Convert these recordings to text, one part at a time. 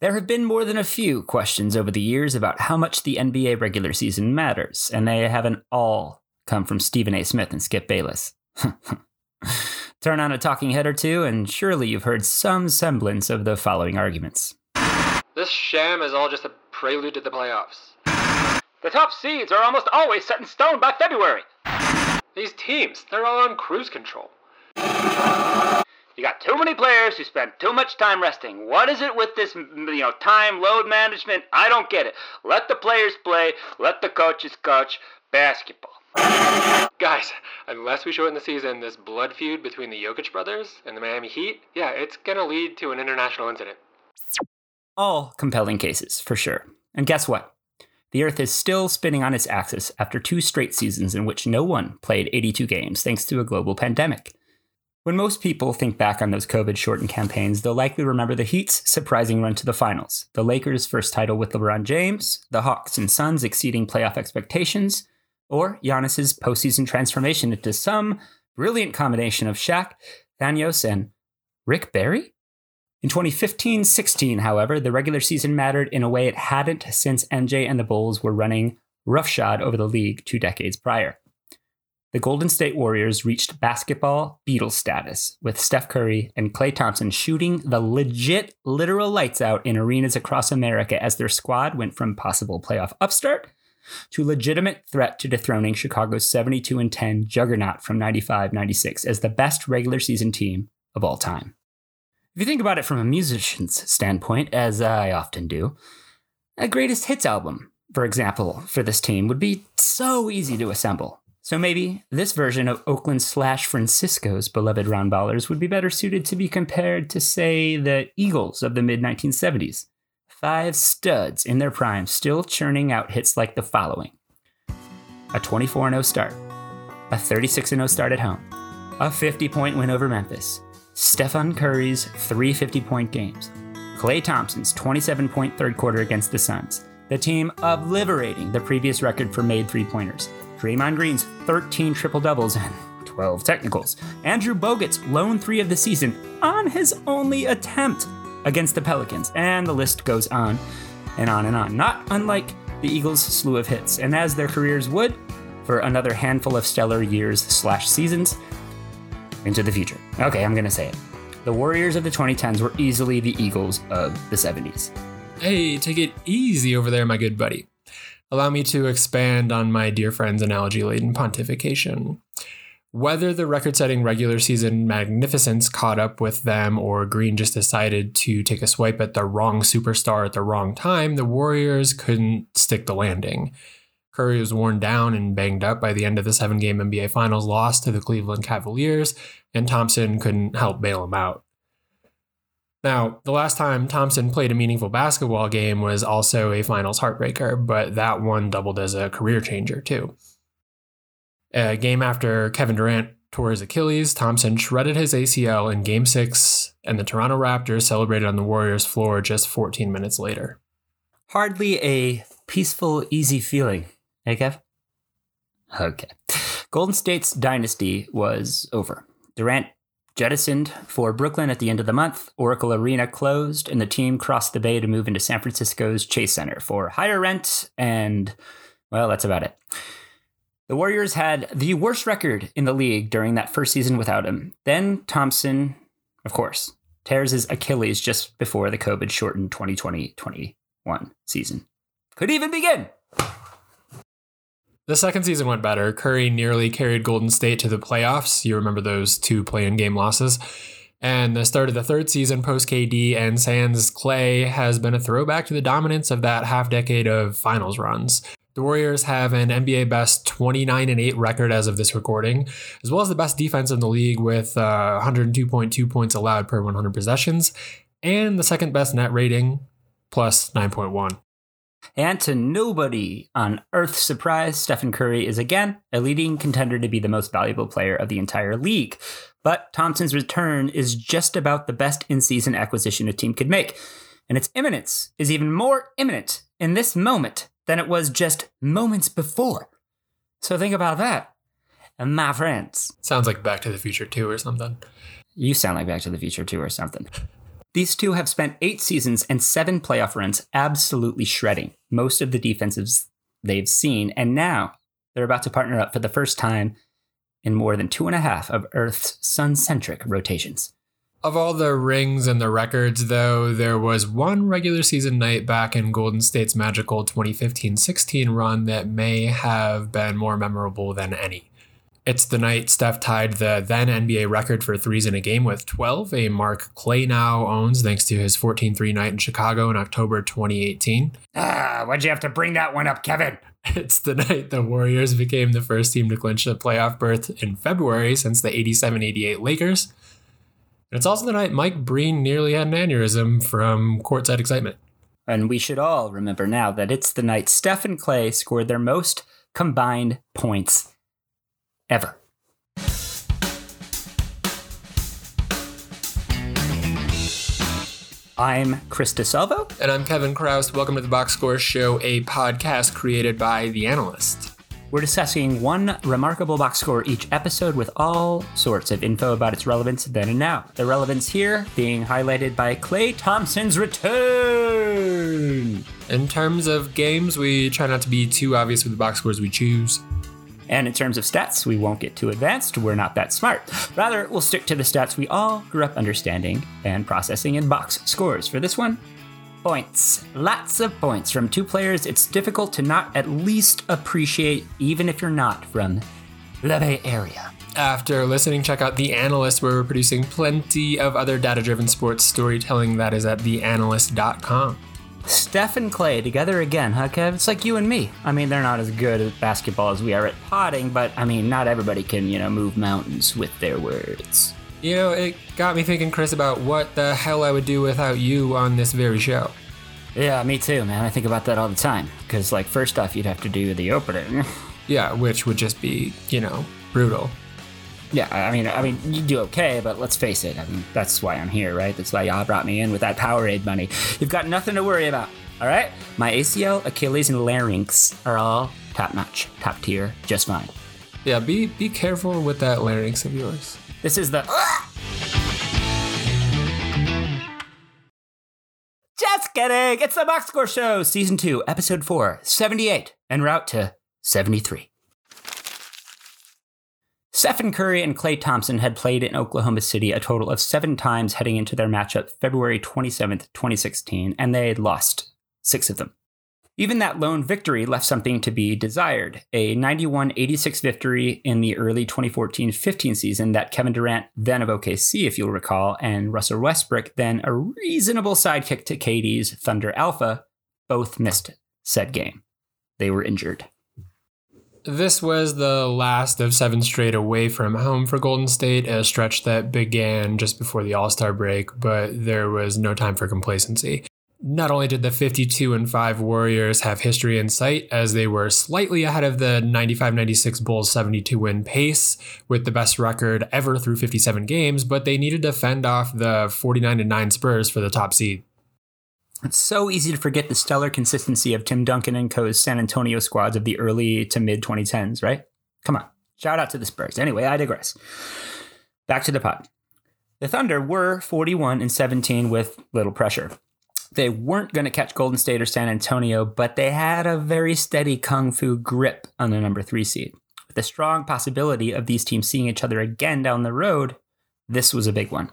There have been more than a few questions over the years about how much the NBA regular season matters, and they haven't all come from Stephen A. Smith and Skip Bayless. Turn on a talking head or two, and surely you've heard some semblance of the following arguments. This sham is all just a prelude to the playoffs. The top seeds are almost always set in stone by February. These teams, they're all on cruise control. You got too many players who spend too much time resting. What is it with this, you know, time load management? I don't get it. Let the players play. Let the coaches coach basketball. Guys, unless we shorten the season, this blood feud between the Jokic brothers and the Miami Heat, yeah, it's gonna lead to an international incident. All compelling cases, for sure. And guess what? The Earth is still spinning on its axis after two straight seasons in which no one played 82 games thanks to a global pandemic. When most people think back on those COVID shortened campaigns, they'll likely remember the Heat's surprising run to the finals, the Lakers' first title with LeBron James, the Hawks and Suns exceeding playoff expectations, or Giannis's postseason transformation into some brilliant combination of Shaq, Thanos, and Rick Barry? In 2015 16, however, the regular season mattered in a way it hadn't since MJ and the Bulls were running roughshod over the league two decades prior the Golden State Warriors reached basketball Beatles status, with Steph Curry and Klay Thompson shooting the legit, literal lights out in arenas across America as their squad went from possible playoff upstart to legitimate threat to dethroning Chicago's 72 and 10 juggernaut from 95 96 as the best regular season team of all time. If you think about it from a musician's standpoint, as I often do, a greatest hits album, for example, for this team would be so easy to assemble. So maybe this version of Oakland slash Francisco's beloved round ballers would be better suited to be compared to, say, the Eagles of the mid 1970s. Five studs in their prime, still churning out hits like the following. A 24 0 start, a 36 0 start at home, a 50 point win over Memphis, Stephen Curry's three 50 point games, Klay Thompson's 27 point third quarter against the Suns, the team obliterating the previous record for made three pointers Draymond Green's 13 triple doubles and 12 technicals, Andrew Bogut's lone three of the season on his only attempt against the Pelicans, and the list goes on and on and on. Not unlike the Eagles' slew of hits, and as their careers would, for another handful of stellar years slash seasons into the future. Okay, I'm gonna say it. The Warriors of the 2010s were easily the Eagles of the 70s. Hey, take it easy over there, my good buddy. Allow me to expand on my dear friend's analogy laden pontification. Whether the record setting regular season magnificence caught up with them or Green just decided to take a swipe at the wrong superstar at the wrong time, the Warriors couldn't stick the landing. Curry was worn down and banged up by the end of the seven game NBA Finals loss to the Cleveland Cavaliers, and Thompson couldn't help bail him out. Now, the last time Thompson played a meaningful basketball game was also a finals heartbreaker, but that one doubled as a career changer too. A game after Kevin Durant tore his Achilles, Thompson shredded his ACL in game six, and the Toronto Raptors celebrated on the Warriors' floor just 14 minutes later. Hardly a peaceful, easy feeling, hey, Kev? Okay. Golden State's dynasty was over. Durant jettisoned for Brooklyn at the end of the month. Oracle Arena closed, and the team crossed the bay to move into San Francisco's Chase Center for higher rent, and, well, that's about it. The Warriors had the worst record in the league during that first season without him. Then Thompson, of course, tears his Achilles just before the COVID shortened 2020 21 season could even begin. The second season went better. Curry nearly carried Golden State to the playoffs. You remember those two play-in game losses. And the start of the third season post KD and Sans Klay has been a throwback to the dominance of that half decade of finals runs. The Warriors have an NBA best 29 and 8 record as of this recording, as well as the best defense in the league with uh, 102.2 points allowed per 100 possessions, and the second best net rating plus 9.1. And to nobody on Earth's surprise, Stephen Curry is again a leading contender to be the most valuable player of the entire league. But Thompson's return is just about the best in season acquisition a team could make. And its imminence is even more imminent in this moment than it was just moments before. So think about that, my friends. Sounds like Back to the Future 2 or something. You sound like Back to the Future 2 or something. These two have spent eight seasons and seven playoff runs absolutely shredding most of the defenses they've seen, and now they're about to partner up for the first time in more than two and a half of Earth's sun centric rotations. Of all the rings and the records, though, there was one regular season night back in Golden State's magical 2015 16 run that may have been more memorable than any. It's the night Steph tied the then NBA record for threes in a game with 12, a mark Klay now owns thanks to his 14 3 night in Chicago in October 2018. Ah, why'd you have to bring that one up, Kevin? It's the night the Warriors became the first team to clinch a playoff berth in February since the 87 88 Lakers. And it's also the night Mike Breen nearly had an aneurysm from courtside excitement. And we should all remember now that it's the night Steph and Klay scored their most combined points ever. I'm Chris de Salvo. And I'm Kevin Chroust. Welcome to the Box Score Show, a podcast created by The Analyst. We're discussing one remarkable box score each episode with all sorts of info about its relevance then and now. The relevance here being highlighted by Klay Thompson's return. In terms of games, we try not to be too obvious with the box scores we choose. And in terms of stats, we won't get too advanced. We're not that smart. Rather, we'll stick to the stats we all grew up understanding and processing in box scores. For this one, points. Lots of points from two players it's difficult to not at least appreciate, even if you're not from the Bay Area. After listening, check out The Analyst, where we're producing plenty of other data driven sports storytelling that is at theanalyst.com. Steph and Klay together again, huh, Kev? It's like you and me. I mean, they're not as good at basketball as we are at potting, but I mean, not everybody can, you know, move mountains with their words. You know, it got me thinking, Chris, about what the hell I would do without you on this very show. Yeah, me too, man. I think about that all the time. Because, like, first off, you'd have to do the opening. Yeah, which would just be, you know, brutal. Yeah, I mean, I mean, you do okay, but let's face it. I mean, that's why I'm here, right? That's why y'all brought me in with that Powerade money. You've got nothing to worry about, all right? My ACL, Achilles, and larynx are all top notch, top tier, just fine. Yeah, be be careful with that larynx of yours. This is the. Just kidding! It's the Box Score Show, Season 2, Episode 4, 78, en route to 73. Stephen Curry and Klay Thompson had played in Oklahoma City a total of seven times heading into their matchup February 27th, 2016, and they had lost six of them. Even that lone victory left something to be desired a 91 86 victory in the early 2014 15 season that Kevin Durant, then of OKC, if you'll recall, and Russell Westbrook, then a reasonable sidekick to KD's Thunder Alpha, both missed said game. They were injured. This was the last of seven straight away from home for Golden State, a stretch that began just before the All Star break, but there was no time for complacency. Not only did the 52 and 5 Warriors have history in sight, as they were slightly ahead of the 95 96 Bulls 72 win pace with the best record ever through 57 games, but they needed to fend off the 49 9 Spurs for the top seed. It's so easy to forget the stellar consistency of Tim Duncan and Co.'s San Antonio squads of the early to mid 2010s, right? Come on. Shout out to the Spurs. Anyway, I digress. Back to the pod. The Thunder were 41 and 17 with little pressure. They weren't going to catch Golden State or San Antonio, but they had a very steady kung fu grip on the number three seed. With the strong possibility of these teams seeing each other again down the road, this was a big one.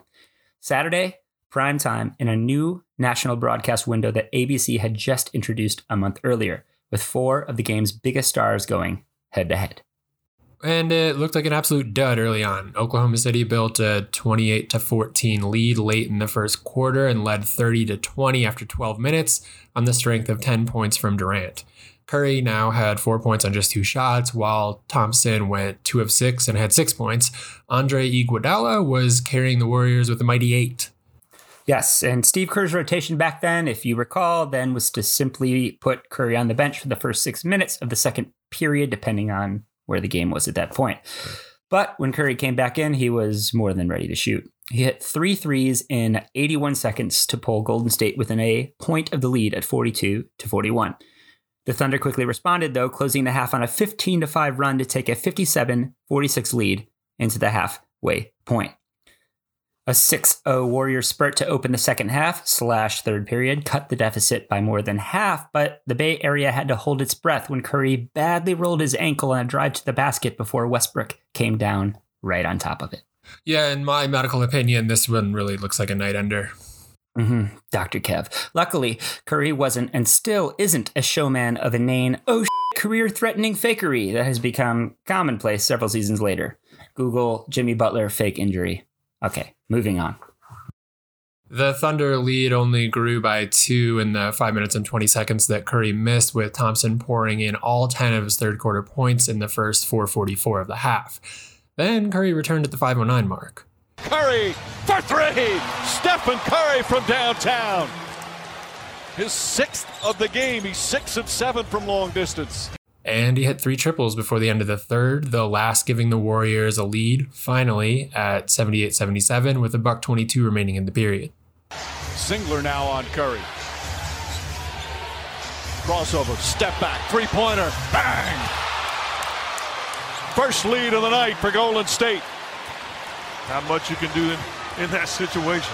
Saturday, prime time, in a new national broadcast window that ABC had just introduced a month earlier, with four of the game's biggest stars going head to head. And it looked like an absolute dud early on. Oklahoma City built a 28 to 14 lead late in the first quarter and led 30 to 20 after 12 minutes on the strength of 10 points from Durant. Curry now had four points on just two shots, while Thompson went two of six and had six points. Andre Iguodala was carrying the Warriors with a mighty eight. Yes, and Steve Kerr's rotation back then, if you recall, then was to simply put Curry on the bench for the first six minutes of the second period, depending on where the game was at that point. But when Curry came back in, he was more than ready to shoot. He hit three threes in 81 seconds to pull Golden State within a point of the lead at 42 to 41. The Thunder quickly responded, though, closing the half on a 15 to 5 run to take a 57 46 lead into the halfway point. A 6 0 Warrior spurt to open the second half slash third period cut the deficit by more than half, but the Bay Area had to hold its breath when Curry badly rolled his ankle on a drive to the basket before Westbrook came down right on top of it. Yeah, in my medical opinion, this one really looks like a night ender. Mm-hmm. Dr. Kev. Luckily, Curry wasn't and still isn't a showman of inane, oh career threatening fakery that has become commonplace several seasons later. Google Jimmy Butler fake injury. Okay, moving on. The Thunder lead only grew by two in the five minutes and 20 seconds that Curry missed, with Thompson pouring in all 10 of his third quarter points in the first 444 of the half. Then Curry returned at the 509 mark. Curry for three! Stephen Curry from downtown. His sixth of the game. He's six of seven from long distance. And he hit three triples before the end of the third, the last giving the Warriors a lead, finally, at 78 77, with a buck 22 remaining in the period. Singler now on Curry. Crossover, step back, three pointer, bang! First lead of the night for Golden State. Not much you can do in, in that situation.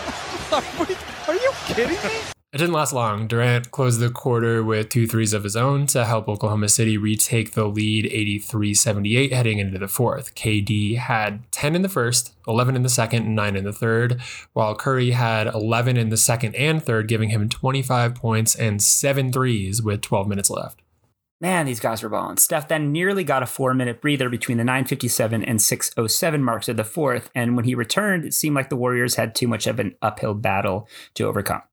Are you kidding me? It didn't last long. Durant closed the quarter with two threes of his own to help Oklahoma City retake the lead 83 78 heading into the fourth. KD had 10 in the first, 11 in the second, and 9 in the third, while Curry had 11 in the second and third, giving him 25 points and seven threes with 12 minutes left. Man, these guys were balling. Steph then nearly got a four minute breather between the 957 and 607 marks of the fourth, and when he returned, it seemed like the Warriors had too much of an uphill battle to overcome.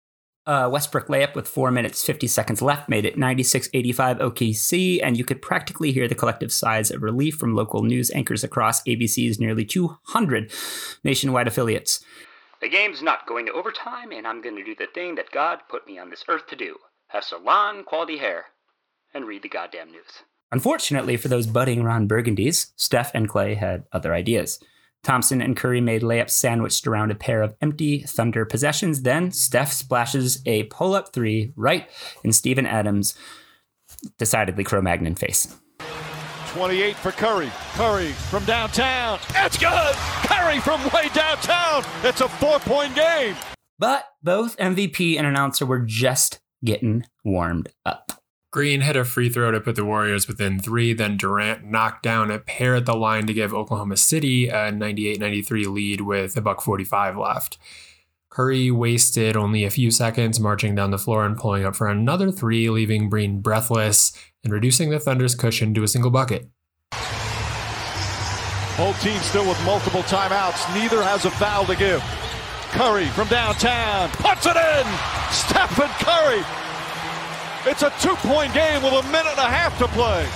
Uh, Westbrook layup with 4 minutes 50 seconds left made it 96 85 OKC, and you could practically hear the collective sighs of relief from local news anchors across ABC's nearly 200 nationwide affiliates. The game's not going to overtime, and I'm going to do the thing that God put me on this earth to do have salon quality hair and read the goddamn news. Unfortunately for those budding Ron Burgundies, Steph and Klay had other ideas. Thompson and Curry made layups sandwiched around a pair of empty Thunder possessions. Then Steph splashes a pull up three right in Steven Adams' decidedly Cro Magnon face. 28 for Curry. Curry from downtown. It's good! Curry from way downtown. It's a four point game. But both MVP and announcer were just getting warmed up. Green hit a free throw to put the Warriors within three. Then Durant knocked down a pair at the line to give Oklahoma City a 98 93 lead with a buck 45 left. Curry wasted only a few seconds marching down the floor and pulling up for another three, leaving Breen breathless and reducing the Thunder's cushion to a single bucket. Whole team still with multiple timeouts. Neither has a foul to give. Curry from downtown puts it in. Stephen Curry it's a two point game with a minute and a half to play.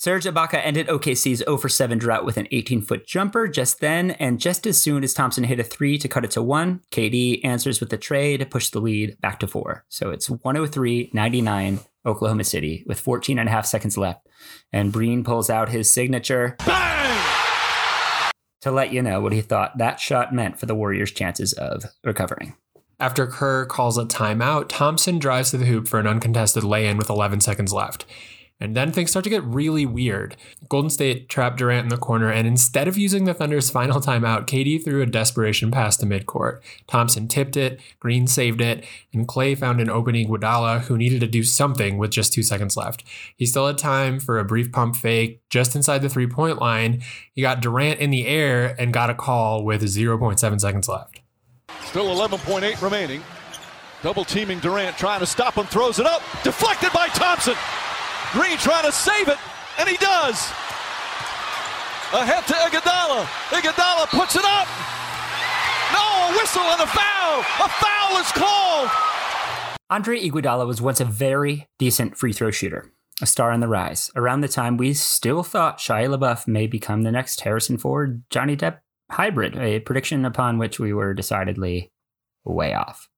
Serge Ibaka ended OKC's 0 for 7 drought with an 18 foot jumper just then, and just as soon as Thompson hit a three to cut it to one, KD answers with a tray to push the lead back to four. So it's 103 99 Oklahoma City with 14 and a half seconds left. And Breen pulls out his signature. Bang! To let you know what he thought that shot meant for the Warriors' chances of recovering. After Kerr calls a timeout, Thompson drives to the hoop for an uncontested lay in with 11 seconds left. And then things start to get really weird. Golden State trapped Durant in the corner, and instead of using the Thunder's final timeout, KD threw a desperation pass to midcourt. Thompson tipped it, Green saved it, and Klay found an opening Iguodala who needed to do something with just two seconds left. He still had time for a brief pump fake just inside the three point line. He got Durant in the air and got a call with 0.7 seconds left. Still 11.8 remaining. Double teaming Durant, trying to stop him, throws it up. Deflected by Thompson. Green trying to save it, and he does. Ahead to Iguodala. Iguodala puts it up. No, a whistle and a foul. A foul is called. Andre Iguodala was once a very decent free throw shooter, a star on the rise. Around the time we still thought Shia LaBeouf may become the next Harrison Ford, Johnny Depp hybrid, a prediction upon which we were decidedly way off.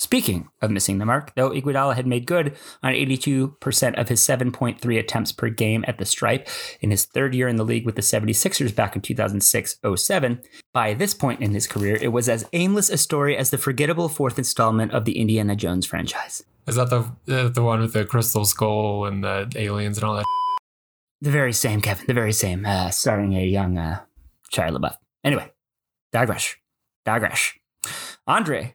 Speaking of missing the mark, though Iguodala had made good on 82% of his 7.3 attempts per game at the stripe in his third year in the league with the 76ers back in 2006-07, by this point in his career, it was as aimless a story as the forgettable fourth installment of the Indiana Jones franchise. Is that the uh, the one with the crystal skull and the aliens and all that? The very same, Kevin. The very same, uh, starring a young uh, Shia LaBeouf. Anyway, digress. digress. Andre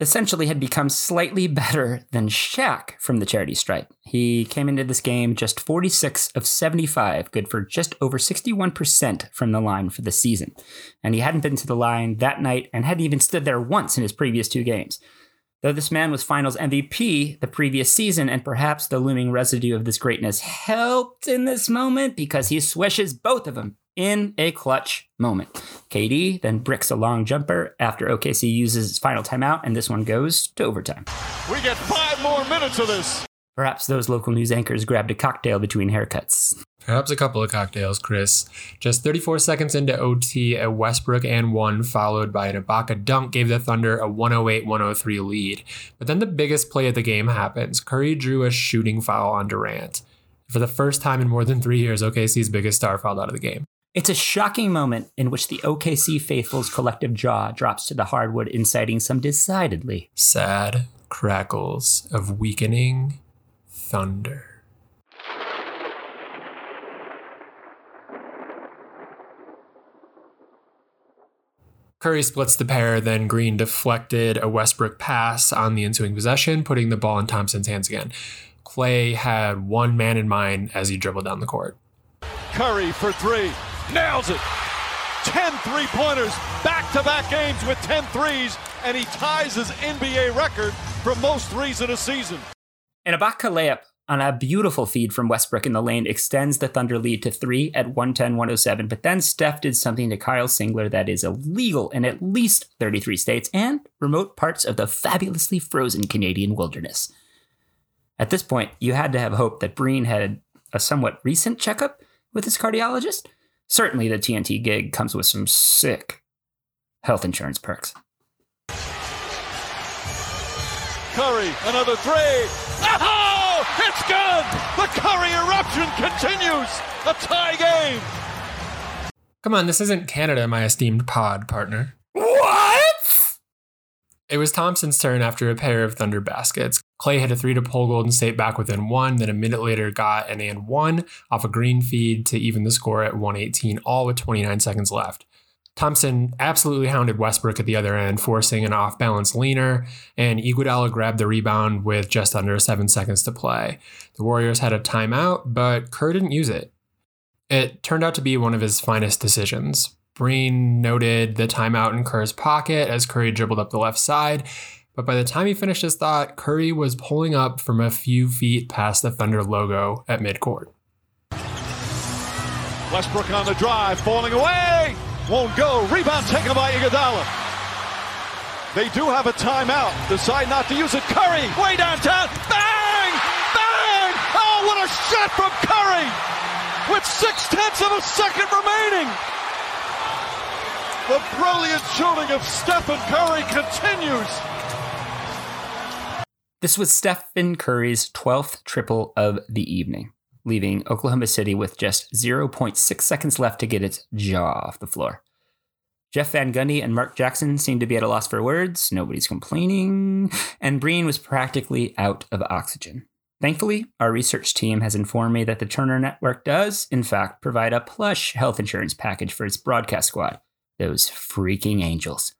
essentially had become slightly better than Shaq from the charity stripe. He came into this game just 46 of 75, good for just over 61% from the line for the season. And he hadn't been to the line that night and hadn't even stood there once in his previous two games. Though this man was finals MVP the previous season, and perhaps the looming residue of this greatness helped in this moment because he swishes both of them in a clutch moment. KD then bricks a long jumper after OKC uses its final timeout, and this one goes to overtime. We get five more minutes of this. Perhaps those local news anchors grabbed a cocktail between haircuts. Perhaps a couple of cocktails, Chris. Just 34 seconds into OT, a Westbrook and one, followed by an Ibaka dunk, gave the Thunder a 108 103 lead. But then the biggest play of the game happens. Curry drew a shooting foul on Durant. For the first time in more than three years, OKC's biggest star fouled out of the game. It's a shocking moment in which the OKC faithful's collective jaw drops to the hardwood, inciting some decidedly sad crackles of weakening thunder. Curry splits the pair, then Green deflected a Westbrook pass on the ensuing possession, putting the ball in Thompson's hands again. Klay had one man in mind as he dribbled down the court. Curry for three. Nails it. 10 three pointers, back to back games with 10 threes, and he ties his NBA record for most threes in a season. An Ibaka layup on a beautiful feed from Westbrook in the lane extends the Thunder lead to three at 110 107. But then Steph did something to Kyle Singler that is illegal in at least 33 states and remote parts of the fabulously frozen Canadian wilderness. At this point, you had to have hope that Breen had a somewhat recent checkup with his cardiologist. Certainly, the TNT gig comes with some sick health insurance perks. Curry, another three. Oh, it's good. The Curry eruption continues. A tie game. Come on, this isn't Canada, my esteemed pod partner. What? It was Thompson's turn after a pair of Thunder baskets. Klay hit a three to pull Golden State back within one, then a minute later got an and one off a Green feed to even the score at 118, all with 29 seconds left. Thompson absolutely hounded Westbrook at the other end, forcing an off balance leaner, and Iguodala grabbed the rebound with just under seven seconds to play. The Warriors had a timeout, but Kerr didn't use it. It turned out to be one of his finest decisions. Breen noted the timeout in Kerr's pocket as Curry dribbled up the left side, but by the time he finished his thought, Curry was pulling up from a few feet past the Thunder logo at midcourt. Westbrook on the drive, falling away. Won't go. Rebound taken by Iguodala. They do have a timeout. Decide not to use it. Curry, way downtown. Bang! Bang! Oh, what a shot from Curry! With six tenths of a second remaining. The brilliant shooting of Stephen Curry continues. This was Stephen Curry's 12th triple of the evening, leaving Oklahoma City with just 0.6 seconds left to get its jaw off the floor. Jeff Van Gundy and Mark Jackson seemed to be at a loss for words. Nobody's complaining. And Breen was practically out of oxygen. Thankfully, our research team has informed me that the Turner Network does, in fact, provide a plush health insurance package for its broadcast squad. Those freaking angels.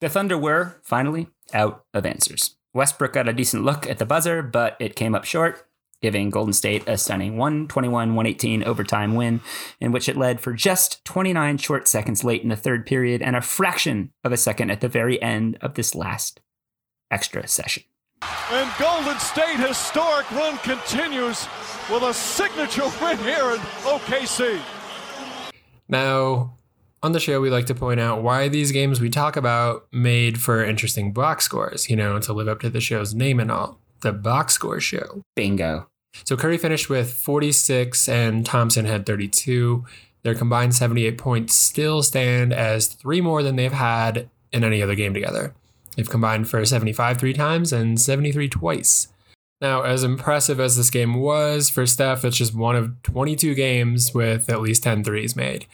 The Thunder were, finally, out of answers. Westbrook got a decent look at the buzzer, but it came up short, giving Golden State a stunning 121 118 overtime win, in which it led for just 29 short seconds late in the third period and a fraction of a second at the very end of this last extra session. And Golden State historic run continues with a signature win here in OKC. Now, on the show, we like to point out why these games we talk about made for interesting box scores, you know, to live up to the show's name and all. The box score show. Bingo. So Curry finished with 46 and Thompson had 32. Their combined 78 points still stand as three more than they've had in any other game together. They've combined for 75 three times and 73 twice. Now, as impressive as this game was for Steph, it's just one of 22 games with at least 10 threes made.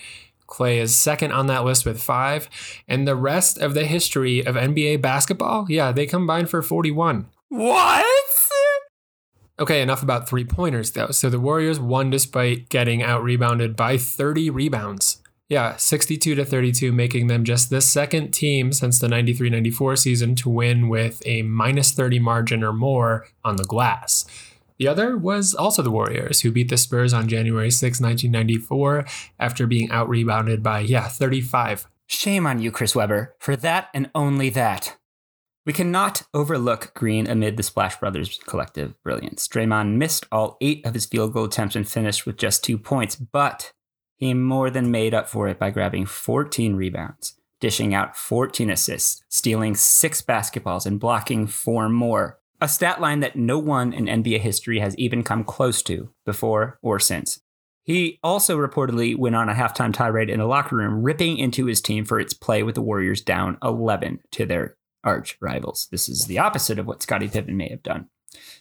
Klay is second on that list with five. And the rest of the history of NBA basketball, yeah, they combined for 41. What? Okay, enough about three pointers though. So the Warriors won despite getting out rebounded by 30 rebounds. Yeah, 62 to 32, making them just the second team since the 93 94 season to win with a minus 30 margin or more on the glass. The other was also the Warriors, who beat the Spurs on January 6, 1994, after being out rebounded by, yeah, 35. Shame on you, Chris Webber, for that and only that. We cannot overlook Green amid the Splash Brothers' collective brilliance. Draymond missed all eight of his field goal attempts and finished with just two points, but he more than made up for it by grabbing 14 rebounds, dishing out 14 assists, stealing six basketballs, and blocking four more. A stat line that no one in NBA history has even come close to before or since. He also reportedly went on a halftime tirade in the locker room, ripping into his team for its play with the Warriors down 11 to their arch rivals. This is the opposite of what Scottie Pippen may have done.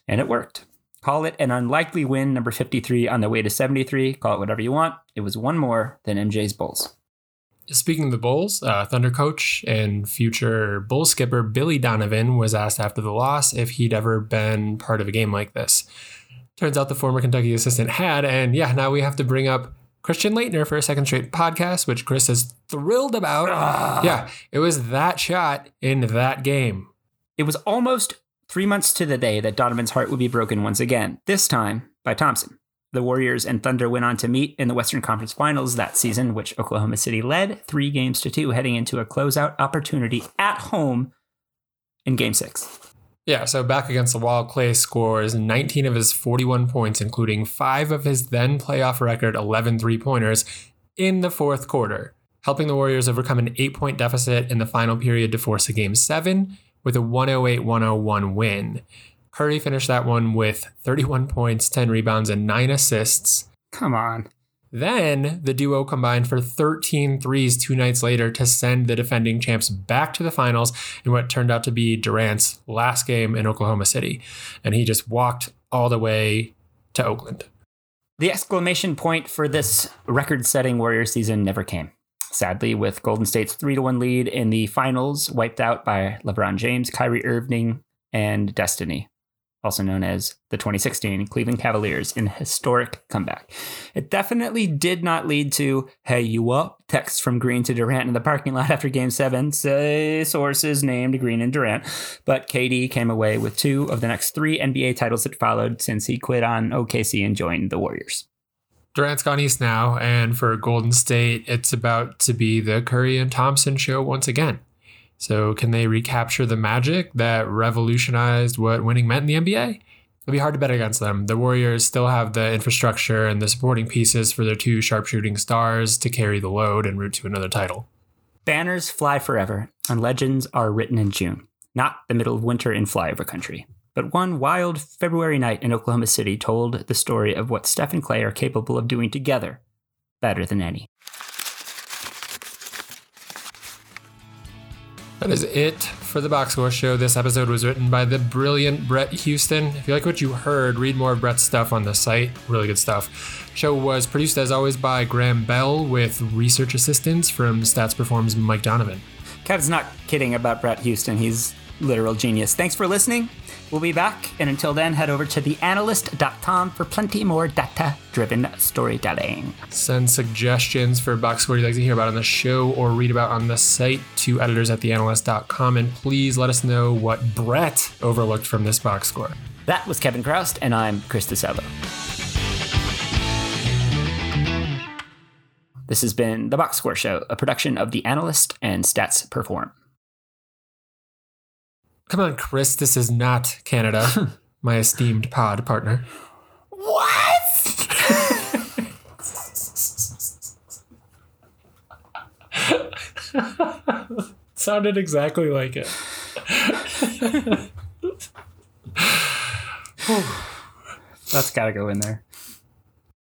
And it worked. Call it an unlikely win, number 53 on the way to 73. Call it whatever you want. It was one more than MJ's Bulls. Speaking of the Bulls, uh, Thunder coach and future Bull skipper Billy Donovan was asked after the loss if he'd ever been part of a game like this. Turns out the former Kentucky assistant had, and yeah, now we have to bring up Christian Laettner for a second straight podcast, which Chris is thrilled about. Yeah, it was that shot in that game. It was almost three months to the day that Donovan's heart would be broken once again, this time by Thompson. The Warriors and Thunder went on to meet in the Western Conference Finals that season, which Oklahoma City led three games to two, heading into a closeout opportunity at home in game six. Yeah, so back against the wall, Klay scores 19 of his 41 points, including five of his then playoff record 11 three pointers in the fourth quarter, helping the Warriors overcome an eight point deficit in the final period to force a game seven with a 108 101 win. Curry finished that one with 31 points, 10 rebounds, and 9 assists. Come on. Then the duo combined for 13 threes two nights later to send the defending champs back to the finals in what turned out to be Durant's last game in Oklahoma City. And he just walked all the way to Oakland. The exclamation point for this record setting Warrior season never came. Sadly, with Golden State's 3 1 lead in the finals wiped out by LeBron James, Kyrie Irving, and Destiny also known as the 2016 Cleveland Cavaliers, in historic comeback. It definitely did not lead to, hey, you up? Texts from Green to Durant in the parking lot after game seven, say sources named Green and Durant. But KD came away with two of the next three NBA titles that followed since he quit on OKC and joined the Warriors. Durant's gone east now, and for Golden State, it's about to be the Curry and Thompson show once again. So, can they recapture the magic that revolutionized what winning meant in the NBA? It'll be hard to bet against them. The Warriors still have the infrastructure and the supporting pieces for their two sharpshooting stars to carry the load and route to another title. Banners fly forever, and legends are written in June, not the middle of winter in flyover country. But one wild February night in Oklahoma City told the story of what Steph and Klay are capable of doing together better than any. That is it for the Box Score Show. This episode was written by the brilliant Brett Houston. If you like what you heard, read more of Brett's stuff on the site. Really good stuff. Show was produced as always by Graham Bell with research assistance from Stats Performs Mike Donovan. Kevin's not kidding about Brett Houston. He's literal genius. Thanks for listening. We'll be back, and until then, head over to theanalyst.com for plenty more data driven storytelling. Send suggestions for box score you'd like to hear about on the show or read about on the site to editors at theanalyst.com, and please let us know what Brett overlooked from this box score. That was Kevin Chroust, and I'm Chris de Salvo. This has been The Box Score Show, a production of The Analyst and Stats Perform. Come on, Chris, this is not Canada, my esteemed pod partner. What? Sounded exactly like it. That's got to go in there.